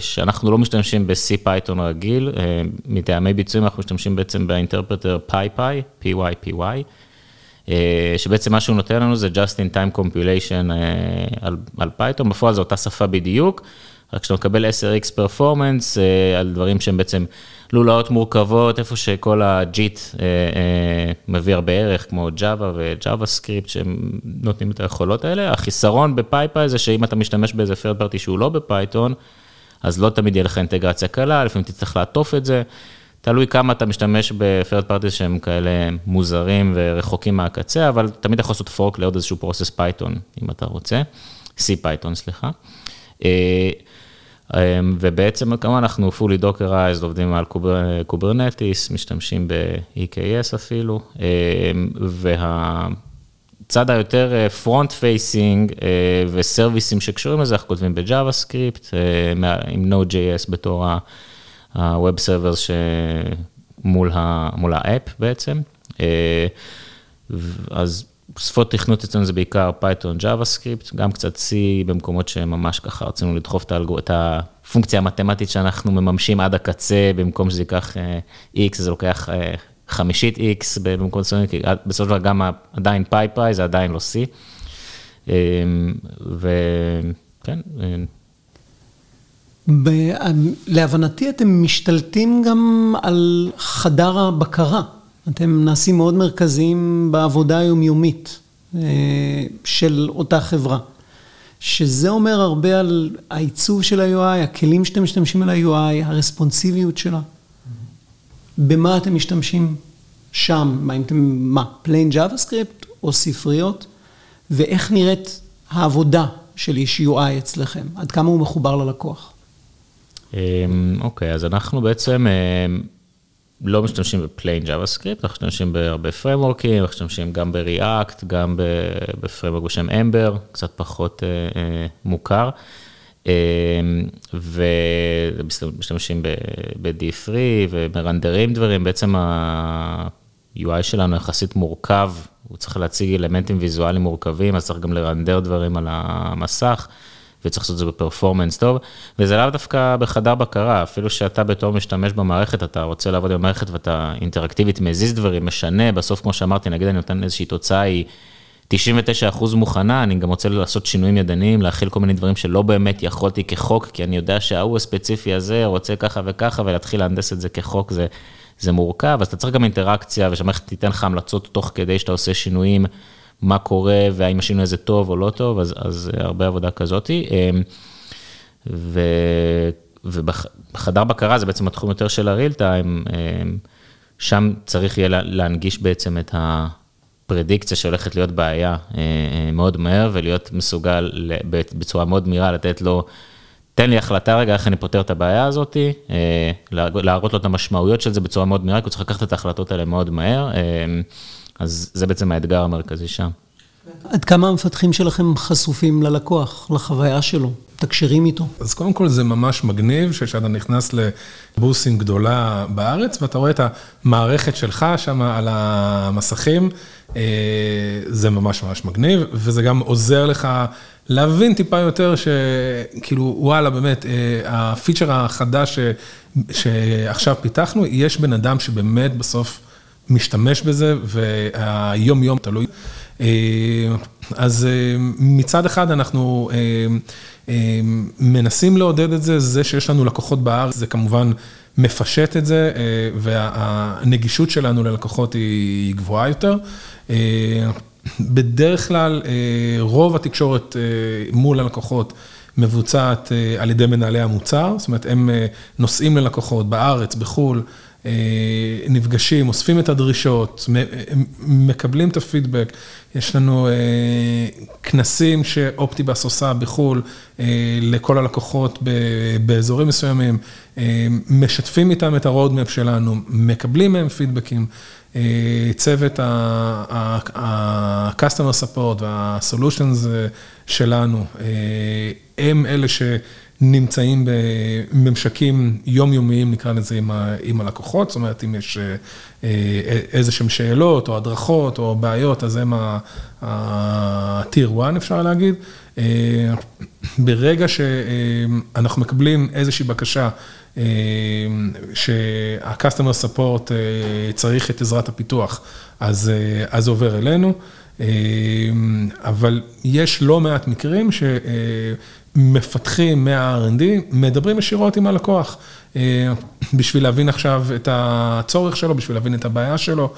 B: שאנחנו לא משתמשים ב-CPython רגיל, אה, מטעמי ביצועים אנחנו משתמשים בעצם ב-interpreter PyPy, PyPy, אה, שבעצם מה שהוא נותן לנו זה Just in Time Compilation על Python, בפועל זו אותה שפה בדיוק, רק כשאתה מקבל 10x performance על דברים שהם בעצם... לולאות מורכבות, איפה שכל הג'יט אה, אה, מביא הרבה ערך, כמו Java ו- JavaScript, שהם נותנים את היכולות האלה. החיסרון ב-PyPy זה שאם אתה משתמש באיזה third party שהוא לא ב-Python, אז לא תמיד יהיה לך אינטגרציה קלה, לפעמים תצטרך לעטוף את זה. תלוי כמה אתה משתמש ב-third parties שהם כאלה מוזרים ורחוקים מהקצה, אבל תמיד יכול לעשות fork לעוד איזשהו process Python, אם אתה רוצה, CPython, סליחה. אה, אמ, ובעצם כמובן אנחנו fully dockerized, עובדים על Kubernetes, משתמשים ב-EKS אפילו, אמ, והצד היותר front אה, facing אה, ו-serviceים שקשורים לזה, אנחנו כותבים ב-JavaScript, אה, עם Node.js בתור ה-Web Servers שמול האפ בעצם. אז שפות תכנות אצלנו זה בעיקר Python, JavaScript, גם קצת C במקומות שממש ככה רצינו לדחוף את, האלגור... את הפונקציה המתמטית שאנחנו מממשים עד הקצה, במקום שזה ייקח אה, X, זה לוקח אה, חמישית X במקום מסוים, כי בסופו של דבר גם עדיין PyPy זה עדיין לא C. אמ, וכן. אה.
C: להבנתי אתם משתלטים גם על חדר הבקרה. אתם נעשים מאוד מרכזיים בעבודה היומיומית אה, של אותה חברה. שזה אומר הרבה על העיצוב של ה-UI, הכלים שאתם משתמשים על ה-UI, ה-responsiveיות שלה. במה אתם משתמשים שם? מה, אם אתם, מה, plain JavaScript או ספריות? ואיך נראית העבודה של איש UI אצלכם? עד כמה הוא מחובר ללקוח?
B: אמ, אוקיי, אז אנחנו בעצם אמ, לא משתמשים בפליין JavaScript, אנחנו משתמשים בהרבה פרמורקים, אנחנו משתמשים גם ב-React, גם בפרמורק בשם Ember, קצת פחות אה, אה, מוכר, אה, ומשתמשים ב-D3 ומרנדרים דברים, בעצם ה-UI שלנו יחסית מורכב, הוא צריך להציג אלמנטים ויזואליים מורכבים, אז צריך גם לרנדר דברים על המסך. וצריך לעשות את זה בפרפורמנס טוב, וזה לאו דווקא בחדר בקרה, אפילו שאתה בתור משתמש במערכת, אתה רוצה לעבוד במערכת ואתה אינטראקטיבית מזיז דברים, משנה, בסוף כמו שאמרתי, נגיד אני נותן איזושהי תוצאה, היא 99% מוכנה, אני גם רוצה לעשות שינויים ידניים, להכיל כל מיני דברים שלא באמת יכולתי כחוק, כי אני יודע שההוא הספציפי הזה רוצה ככה וככה, ולהתחיל להנדס את זה כחוק, זה, זה מורכב, אז אתה צריך גם אינטראקציה, ושהמערכת תיתן לך המלצות תוך כדי שאתה עושה שינויים. מה קורה והאם השינוי הזה טוב או לא טוב, אז, אז הרבה עבודה כזאת. אמ, ו, ובחדר בקרה זה בעצם התחום יותר של הריל טיים, שם צריך יהיה להנגיש בעצם את הפרדיקציה שהולכת להיות בעיה מאוד מהר ולהיות מסוגל בצורה מאוד מהירה לתת לו תן לי החלטה רגע איך אני פותר את הבעיה הזאת, אה, להראות לו את המשמעויות של זה בצורה מאוד מהירה, כי הוא צריך לקחת את ההחלטות האלה מאוד מהר, אז זה בעצם האתגר המרכזי שם.
C: עד כמה המפתחים שלכם חשופים ללקוח, לחוויה שלו, תקשרים איתו?
D: אז קודם כל זה ממש מגניב, שכשאתה נכנס לבוסים גדולה בארץ, ואתה רואה את המערכת שלך שם על המסכים, אה, זה ממש ממש מגניב, וזה גם עוזר לך להבין טיפה יותר שכאילו, וואלה, באמת, אה, הפיצ'ר החדש שעכשיו פיתחנו, יש בן אדם שבאמת בסוף משתמש בזה, והיום יום תלוי. אה, אז אה, מצד אחד אנחנו מנסים לעודד את זה, זה שיש לנו לקוחות בארץ, זה כמובן מפשט את זה, והנגישות שלנו ללקוחות היא גבוהה יותר. בדרך כלל, אה, רוב התקשורת אה, מול הלקוחות מבוצעת אה, על ידי מנהלי המוצר, זאת אומרת, הם נוסעים ללקוחות בארץ, בחו"ל, נפגשים, אוספים את הדרישות, מקבלים את הפידבק. יש לנו כנסים שאופטיבאס עושה בחו"ל לכל הלקוחות באזורים מסוימים, משתפים איתם את הרודמפ שלנו, מקבלים מהם פידבקים. צוות ה-customer support וה-solutions שלנו, הם אלה שנמצאים בממשקים יומיומיים, נקרא לזה, עם הלקוחות, זאת אומרת, אם יש איזה שהם שאלות או הדרכות או בעיות, אז הם ה-Tier 1 אפשר להגיד. ברגע שאנחנו מקבלים איזושהי בקשה, שה-customer support צריך את עזרת הפיתוח, אז זה עובר אלינו. אבל יש לא מעט מקרים שמפתחים מה-R&D, מדברים ישירות עם הלקוח, בשביל להבין עכשיו את הצורך שלו, בשביל להבין את הבעיה שלו,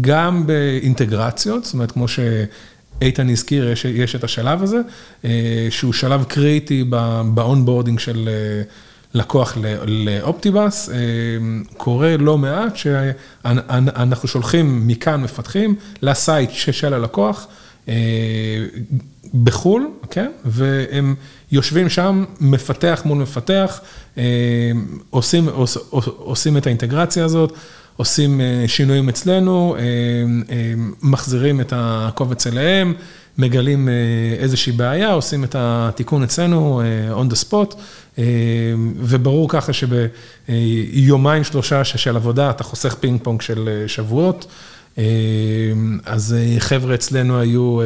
D: גם באינטגרציות, זאת אומרת, כמו ש... איתן הזכיר, יש, את השלב הזה, שהוא שלב קריטי ב-onboarding של לקוח ל-Optibus, אה, קורה לא מעט שאנחנו שולחים מכאן מפתחים ל-site של הלקוח אה, בחו"ל, כן? והם יושבים שם, מפתח מול מפתח, אה, עושים, עוש, עושים את האינטגרציה הזאת, עושים שינויים אצלנו, מחזירים את הקובץ אליהם. מגלים איזושהי בעיה, עושים את התיקון אצלנו, on the spot, וברור ככה שביומיים שלושה של עבודה אתה חוסך פינג פונג של שבועות. אז חבר'ה אצלנו היו,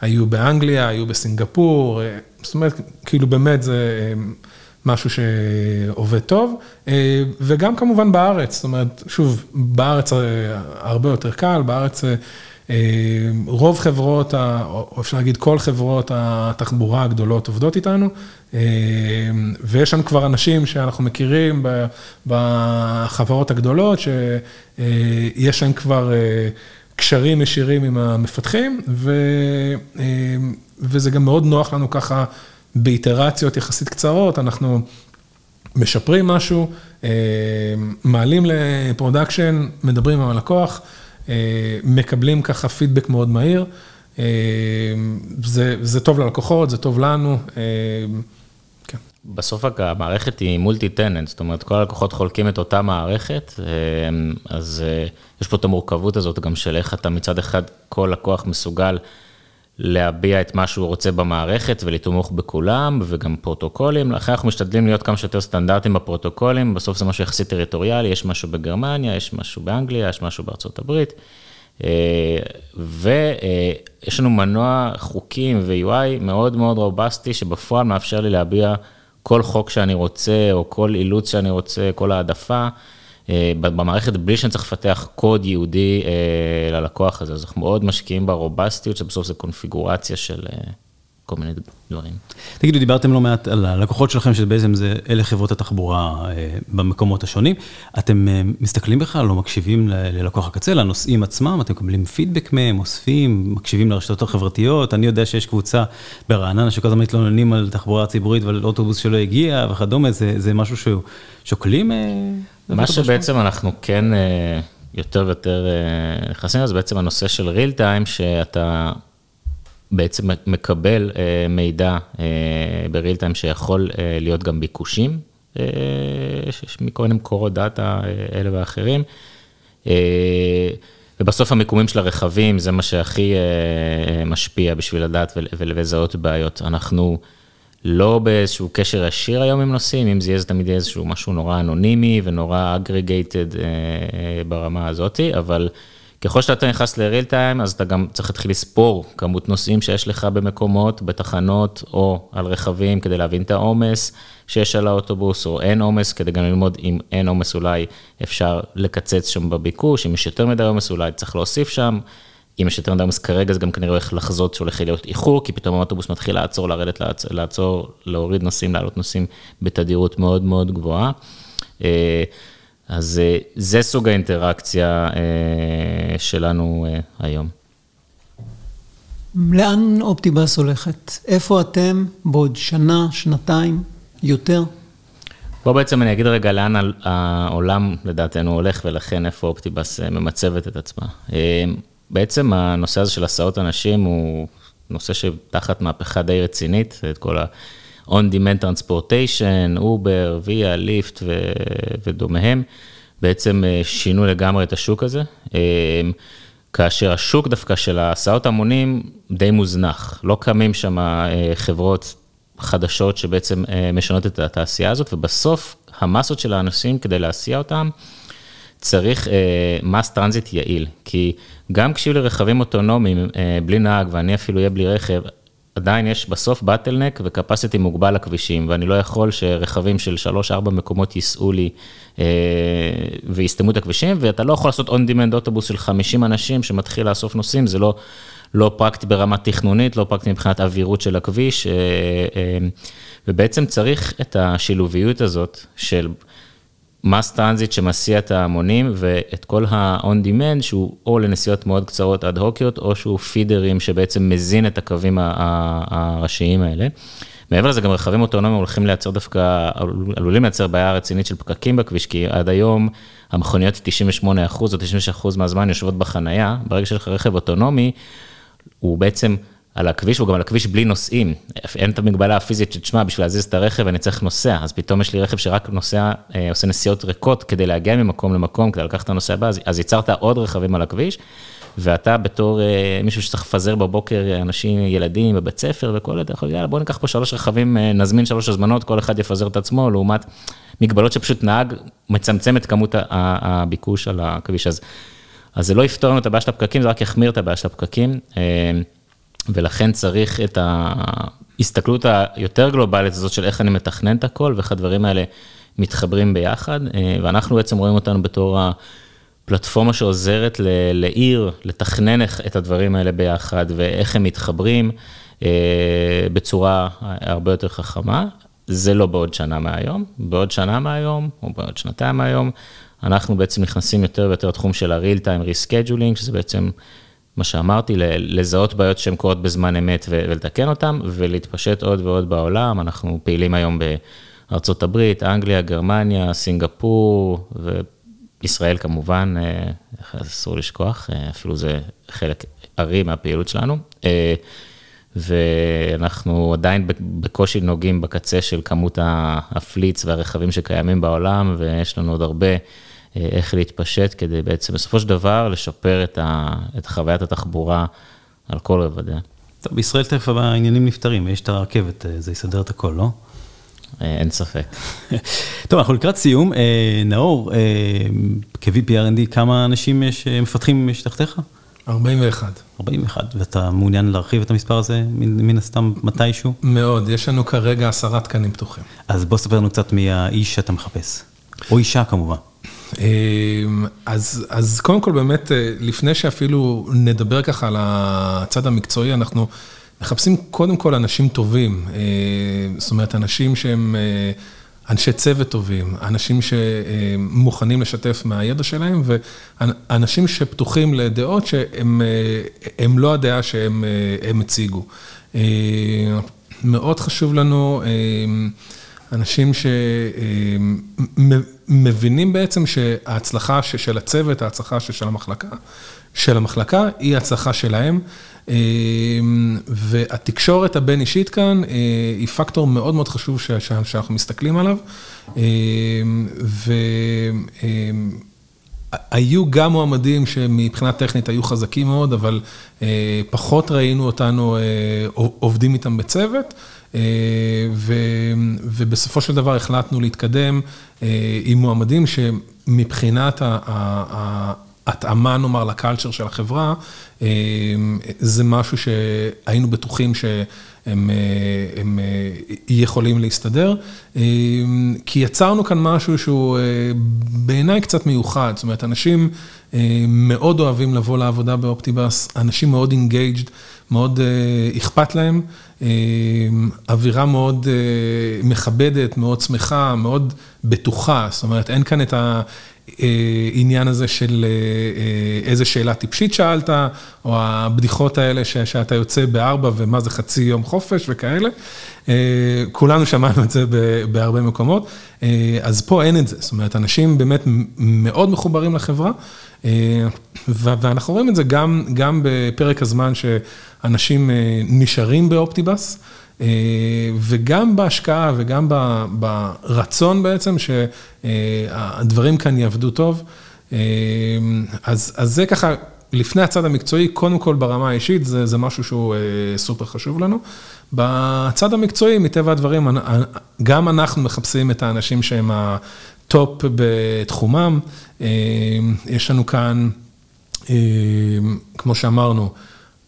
D: היו באנגליה, היו בסינגפור, זאת אומרת, כאילו באמת זה משהו שעובד טוב, וגם כמובן בארץ, זאת אומרת, שוב, בארץ הרבה יותר קל, בארץ רוב חברות, או אפשר להגיד כל חברות התחבורה הגדולות עובדות איתנו, ויש לנו כבר אנשים שאנחנו מכירים בחברות הגדולות, שיש להם כבר קשרים ישירים עם המפתחים, וזה גם מאוד נוח לנו ככה באיטרציות יחסית קצרות, אנחנו משפרים משהו, מעלים ל-production, מדברים עם הלקוח. מקבלים ככה פידבק מאוד מהיר. זה, זה טוב ללקוחות, זה טוב לנו.
B: בסוף המערכת היא multi-tenant, זאת אומרת, כל הלקוחות חולקים את אותה מערכת, אז יש פה את המורכבות הזאת גם של איך אתה מצד אחד, כל לקוח מסוגל להביע את מה שהוא רוצה במערכת ולתמוך בכולם, וגם פרוטוקולים. לכן אנחנו משתדלים להיות כמה שיותר סטנדרטים בפרוטוקולים, בסוף זה משהו יחסית טריטוריאלי, יש משהו בגרמניה, יש משהו באנגליה, יש משהו בארצות הברית. אה, ויש לנו מנוע חוקים ו-UI מאוד מאוד רובסטי, שבפועל מאפשר לי להביע כל חוק שאני רוצה, או כל אילוץ שאני רוצה, כל העדפה. אה, במערכת בלי שאני צריך לפתח קוד ייעודי אה, ללקוח הזה, אז אנחנו מאוד משקיעים ברובסטיות, שבסוף זה קונפיגורציה של, אה, כל מיני דברים.
A: תגידו, דיברתם לא מעט על הלקוחות שלכם, שבעצם זה אלה חברות התחבורה אה, במקומות השונים. אתם אה, מסתכלים בכלל, לא מקשיבים ללקוח הקצה, לנוסעים עצמם, אתם מקבלים פידבק מהם, אוספים, מקשיבים לרשתות החברתיות. אני יודע שיש קבוצה ברעננה שכל הזמן מתלוננים על תחבורה ציבורית ועל אוטובוס שלא הגיע וכדומה, זה, זה משהו ששוקלים? אה,
B: מה שבעצם אנחנו כן יותר ויותר נכנסים לזה, זה בעצם הנושא של real time, שאתה בעצם מקבל אה, מידע ב-real time שיכול אה, להיות גם ביקושים, אה, שיש מכל מיני מקורות דאטה אה, אלה ואחרים. אה, ובסוף המיקומים של הרכבים זה מה שהכי אה, משפיע בשביל לדעת ול- ולזהות בעיות. אנחנו לא באיזשהו קשר ישיר היום עם נוסעים, אם זה יהיה זה תמיד איזשהו משהו נורא אנונימי ונורא אגרגייטד ברמה הזאתי, אבל ככל שאתה נכנס ל-real time, אז אתה גם צריך להתחיל לספור כמות נוסעים שיש לך במקומות, בתחנות או על רכבים, כדי להבין את העומס שיש על האוטובוס, או אין עומס, כדי גם ללמוד אם אין עומס אולי אפשר לקצץ שם בביקוש, אם יש יותר מדי עומס אולי צריך להוסיף שם. אם יש יותר מדי עומס כרגע, זה גם כנראה הולך לחזות שהולך להיות איחור, כי פתאום האוטובוס מתחיל לעצור, לרדת, לעצור, לעצור, להוריד נוסעים, לעלות נוסעים בתדירות מאוד מאוד גבוהה. אה, אז אה, זה סוג האינטראקציה אה, שלנו היום.
C: לאן אופטיבאס הולכת? איפה אתם בעוד שנה, שנתיים, יותר?
B: בוא בעצם אני אגיד רגע לאן העולם לדעתנו הולך, ולכן איפה אופטיבאס ממצבת את עצמה. בעצם הנושא הזה של הסעות אנשים הוא נושא שתחת מהפכה די רצינית, את כל ה-on-demand transportation, Uber, Via, Lyft ודומיהם, בעצם שינו לגמרי את השוק הזה, כאשר השוק דווקא של הסעות המונים די מוזנח, לא קמים שם חברות חדשות שבעצם משנות את התעשייה הזאת, ובסוף המסות של האנשים כדי להסיע אותם, צריך mass transit יעיל, כי גם כשיהיו לי רכבים אוטונומיים בלי נהג ואני אפילו אהיה בלי רכב, עדיין יש בסוף בטלנק וקפסיטי מוגבל לכבישים, ואני לא יכול שרכבים של 3-4 מקומות ייסעו לי ויסתמו את הכבישים, ואתה לא יכול לעשות on-demand אוטובוס של 50 אנשים שמתחיל לאסוף נוסעים, זה לא, לא פרקטי ברמה תכנונית, לא פרקטי מבחינת אווירות של הכביש, ובעצם צריך את השילוביות הזאת של... mass transit שמסיע את ההמונים ואת כל ה-on demand שהוא או לנסיעות מאוד קצרות אד הוקיות או שהוא feeder ים שבעצם מזין את הקווים הראשיים האלה. מעבר לזה גם רכבים אוטונומיים הולכים לייצר דווקא, עלולים לייצר בעיה רצינית של פקקים בכביש, כי עד היום המכוניות 98 או 96 מהזמן יושבות בחנייה, ברגע שיש לך רכב אוטונומי, הוא בעצם על הכביש, הוא גם על הכביש בלי נוסעים, אין את המגבלה הפיזית שתשמע, בשביל להזיז את הרכב אני צריך נוסע, אז פתאום יש לי רכב שרק נוסע, עושה נסיעות ריקות כדי להגיע ממקום למקום, כדי לקחת את הנוסע הבא, אז ייצרת עוד רכבים על הכביש, ואתה בתור מישהו שצריך לפזר בבוקר אנשים, ילדים בבית ספר וכל, אתה יכול, יאללה בוא ניקח פה שלוש רכבים, נזמין שלוש הזמנות, כל אחד יפזר את עצמו, לעומת מגבלות שפשוט נהג מצמצם את כמות הביקוש על הכביש, אז, אז זה לא יפתור לנו את הבעיה של הפקקים, זה רק יחמיר את הבעיה של הפקקים. ולכן צריך את ההסתכלות היותר גלובלית הזאת של איך אני מתכנן את הכל, ואיך הדברים האלה מתחברים ביחד, ואנחנו בעצם רואים אותנו בתור הפלטפורמה שעוזרת לעיר לתכנן את הדברים האלה ביחד, ואיך הם מתחברים בצורה הרבה יותר חכמה. זה לא בעוד שנה מהיום, בעוד שנה מהיום, או בעוד שנתיים מהיום, אנחנו בעצם נכנסים יותר ויותר לתחום של ה-real time rescheduling, שזה בעצם... מה שאמרתי, לזהות בעיות שהן קורות בזמן אמת ולתקן אותן, ולהתפשט עוד ועוד בעולם. אנחנו פעילים היום בארצות הברית, אנגליה, גרמניה, סינגפור, וישראל כמובן, אסור לשכוח, אפילו זה חלק ארי מהפעילות שלנו. ואנחנו עדיין בקושי נוגעים בקצה של כמות הפליץ והרכבים שקיימים בעולם, ויש לנו עוד הרבה... איך להתפשט כדי בעצם בסופו של דבר לשפר את, ה, את חוויית התחבורה על כל רבדיה.
A: טוב, בישראל תכף העניינים נפתרים, יש את הרכבת, זה יסדר את הכל, לא?
B: אין ספק.
A: טוב, אנחנו לקראת סיום. נאור, כ-VP R&D, כמה אנשים יש, מפתחים יש תחתיך?
D: 41.
A: 41, ואתה מעוניין להרחיב את המספר הזה מן הסתם מתישהו?
D: מאוד, יש לנו כרגע עשרה תקנים פתוחים.
A: אז בוא ספר לנו קצת מי האיש שאתה מחפש, או אישה כמובן.
D: אז, אז קודם כל באמת, לפני שאפילו נדבר ככה על הצד המקצועי, אנחנו מחפשים קודם כל אנשים טובים, זאת אומרת, אנשים שהם אנשי צוות טובים, אנשים שמוכנים לשתף מהידע שלהם, ואנשים שפתוחים לדעות שהם לא הדעה שהם הציגו. מאוד חשוב לנו אנשים שמבינים בעצם שההצלחה של הצוות, ההצלחה של המחלקה, של המחלקה היא הצלחה שלהם. והתקשורת הבין אישית כאן היא פקטור מאוד מאוד חשוב שאנחנו מסתכלים עליו. והיו גם מועמדים שמבחינה טכנית היו חזקים מאוד, אבל פחות ראינו אותנו עובדים איתם בצוות. ובסופו של דבר החלטנו להתקדם עם מועמדים שמבחינת ההתאמה, נאמר, ל culture של החברה, זה משהו שהיינו בטוחים שהם יכולים להסתדר. כי יצרנו כאן משהו שהוא בעיניי קצת מיוחד, זאת אומרת, אנשים מאוד אוהבים לבוא לעבודה ב Optibus, אנשים מאוד engaged, מאוד אכפת להם. אווירה מאוד מכבדת, מאוד שמחה, מאוד בטוחה, זאת אומרת, אין כאן את העניין הזה של איזה שאלה טיפשית שאלת, או הבדיחות האלה שאתה יוצא בארבע ומה זה חצי יום חופש וכאלה. כולנו שמענו את זה בהרבה מקומות, אז פה אין את זה, זאת אומרת, אנשים באמת מאוד מחוברים לחברה, ואנחנו רואים את זה גם בפרק הזמן שאנשים נשארים ב Optibus, וגם בהשקעה וגם ברצון בעצם שהדברים כאן יעבדו טוב. אז זה ככה, לפני הצד המקצועי, קודם כל ברמה האישית, זה משהו שהוא סופר חשוב לנו. בצד המקצועי, מטבע הדברים, גם אנחנו מחפשים את האנשים שהם ה top בתחומם. יש לנו כאן, כמו שאמרנו,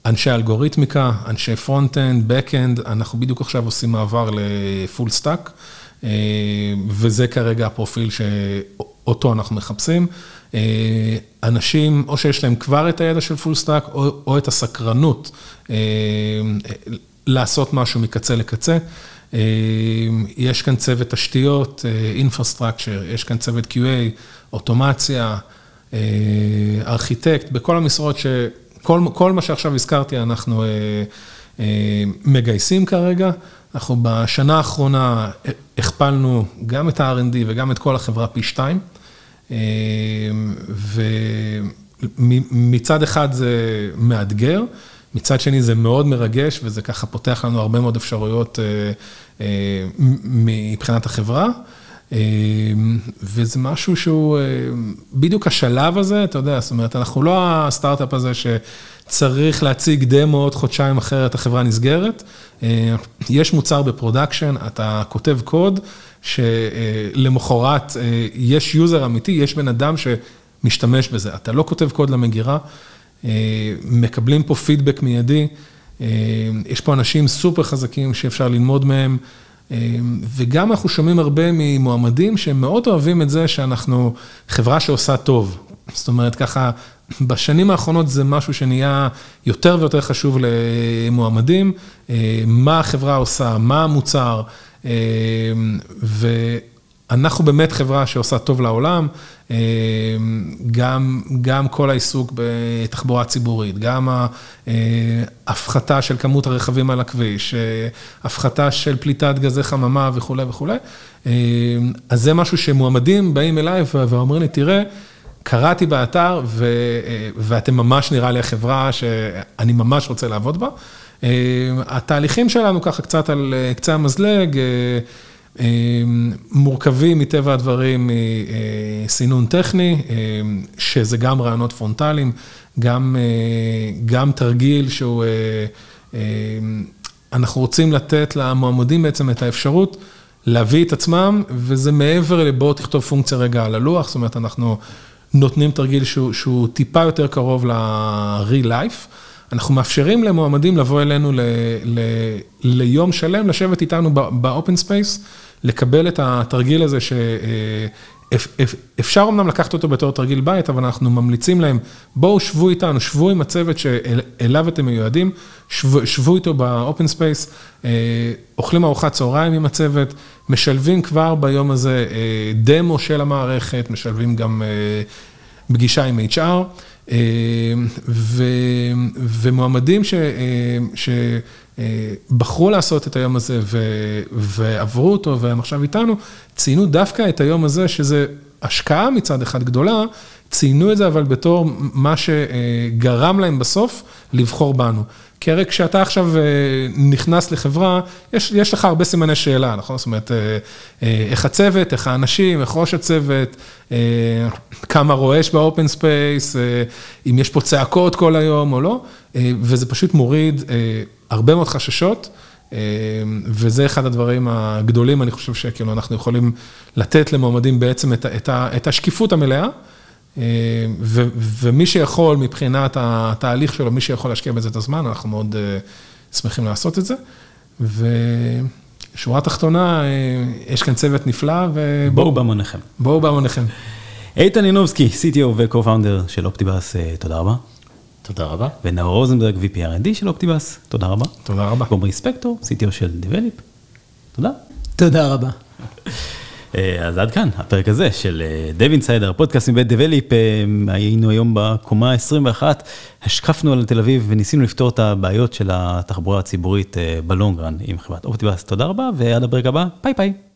D: אנשי אלגוריתמיקה, אנשי front-end, back-end, אנחנו בדיוק עכשיו עושים מעבר ל full stack, וזה כרגע הפרופיל שאותו אנחנו מחפשים. אנשים, או שיש להם כבר את הידע של full stack, או, או את הסקרנות לעשות משהו מקצה לקצה. יש כאן צוות תשתיות, infrastructure, יש כאן צוות QA, אוטומציה, ארכיטקט, בכל המשרות כל מה שעכשיו הזכרתי, אנחנו מגייסים כרגע. אנחנו בשנה האחרונה הכפלנו גם את ה-R&D וגם את כל החברה פי שתיים. ומצד אחד זה מאתגר, מצד שני זה מאוד מרגש, וזה ככה פותח לנו הרבה מאוד אפשרויות מבחינת החברה. וזה משהו שהוא, בדיוק השלב הזה, אתה יודע, זאת אומרת, אנחנו לא הסטארט-אפ הזה שצריך להציג דמו עוד חודשיים אחרת, החברה נסגרת. יש מוצר ב production, אתה כותב קוד, שלמחרת יש user אמיתי, יש בן אדם שמשתמש בזה. אתה לא כותב קוד למגירה, מקבלים פה פידבק מיידי, יש פה אנשים סופר חזקים שאפשר ללמוד מהם. וגם אנחנו שומעים הרבה ממועמדים שהם מאוד אוהבים את זה שאנחנו חברה שעושה טוב. זאת אומרת, ככה, בשנים האחרונות זה משהו שנהיה יותר ויותר חשוב למועמדים, מה החברה עושה, מה המוצר, ואנחנו באמת חברה שעושה טוב לעולם, גם, גם כל העיסוק בתחבורה ציבורית, גם ההפחתה של כמות הרכבים על הכביש, הפחתה של פליטת גזי חממה וכולי וכולי. אז זה משהו שמועמדים באים אליי ואומרים לי, תראה, קראתי באתר ואתם ממש נראה לי החברה שאני ממש רוצה לעבוד בה. התהליכים שלנו ככה קצת על קצה המזלג, מורכבים מטבע הדברים מסינון טכני, שזה גם ראיונות פרונטליים, גם, גם תרגיל שהוא, אנחנו רוצים לתת למועמדים בעצם את האפשרות להביא את עצמם, וזה מעבר לבוא תכתוב פונקציה רגע על הלוח, זאת אומרת, אנחנו נותנים תרגיל שהוא, שהוא טיפה יותר קרוב ל-real life. אנחנו מאפשרים למועמדים לבוא אלינו ל, ל, ליום שלם, לשבת איתנו ב open space, לקבל את התרגיל הזה אפשר אמנם לקחת אותו בתור תרגיל בית, אבל אנחנו ממליצים להם, בואו שבו איתנו, שבו עם הצוות שאליו אתם מיועדים, שבו, איתו ב open space, אוכלים ארוחת צהריים עם הצוות, משלבים כבר ביום הזה דמו של המערכת, משלבים גם פגישה עם HR. ו, ומועמדים ש, שבחרו לעשות את היום הזה ו, ועברו אותו והם עכשיו איתנו, ציינו דווקא את היום הזה, שזה השקעה מצד אחד גדולה, ציינו את זה אבל בתור מה שגרם להם בסוף לבחור בנו. כי הרי כשאתה עכשיו נכנס לחברה, יש, יש לך הרבה סימני שאלה, נכון? זאת אומרת, איך הצוות, איך האנשים, איך ראש הצוות, כמה רועש ב open space, אם יש פה צעקות כל היום או לא, וזה פשוט מוריד הרבה מאוד חששות. וזה אחד הדברים הגדולים, אני חושב שכאילו אנחנו יכולים לתת למועמדים בעצם את, את, את השקיפות המלאה. ו, ומי שיכול מבחינת התהליך שלו, מי שיכול להשקיע בזה את הזמן, אנחנו מאוד שמחים לעשות את זה. ושורה תחתונה, יש כאן צוות נפלא,
A: ובואו בהמוניכם.
D: בואו בהמוניכם.
A: איתן ינובסקי, CTO ו-co-founder של Optibus, תודה רבה.
B: תודה רבה.
A: ונאור רוזנברג, VP R&D של Optibus, תודה רבה.
D: תודה רבה.
A: ועומרי ספקטור, CTO של Develeap, תודה.
C: תודה רבה.
A: אז עד כאן, הפרק הזה של Dev Insider, פודקאסט מבית Develeap, היינו היום בקומה 21, השקפנו על תל אביב וניסינו לפתור את הבעיות של התחבורה הציבורית ב long run עם חברת Optibus, תודה רבה ועד הפרק הבא, ביי ביי.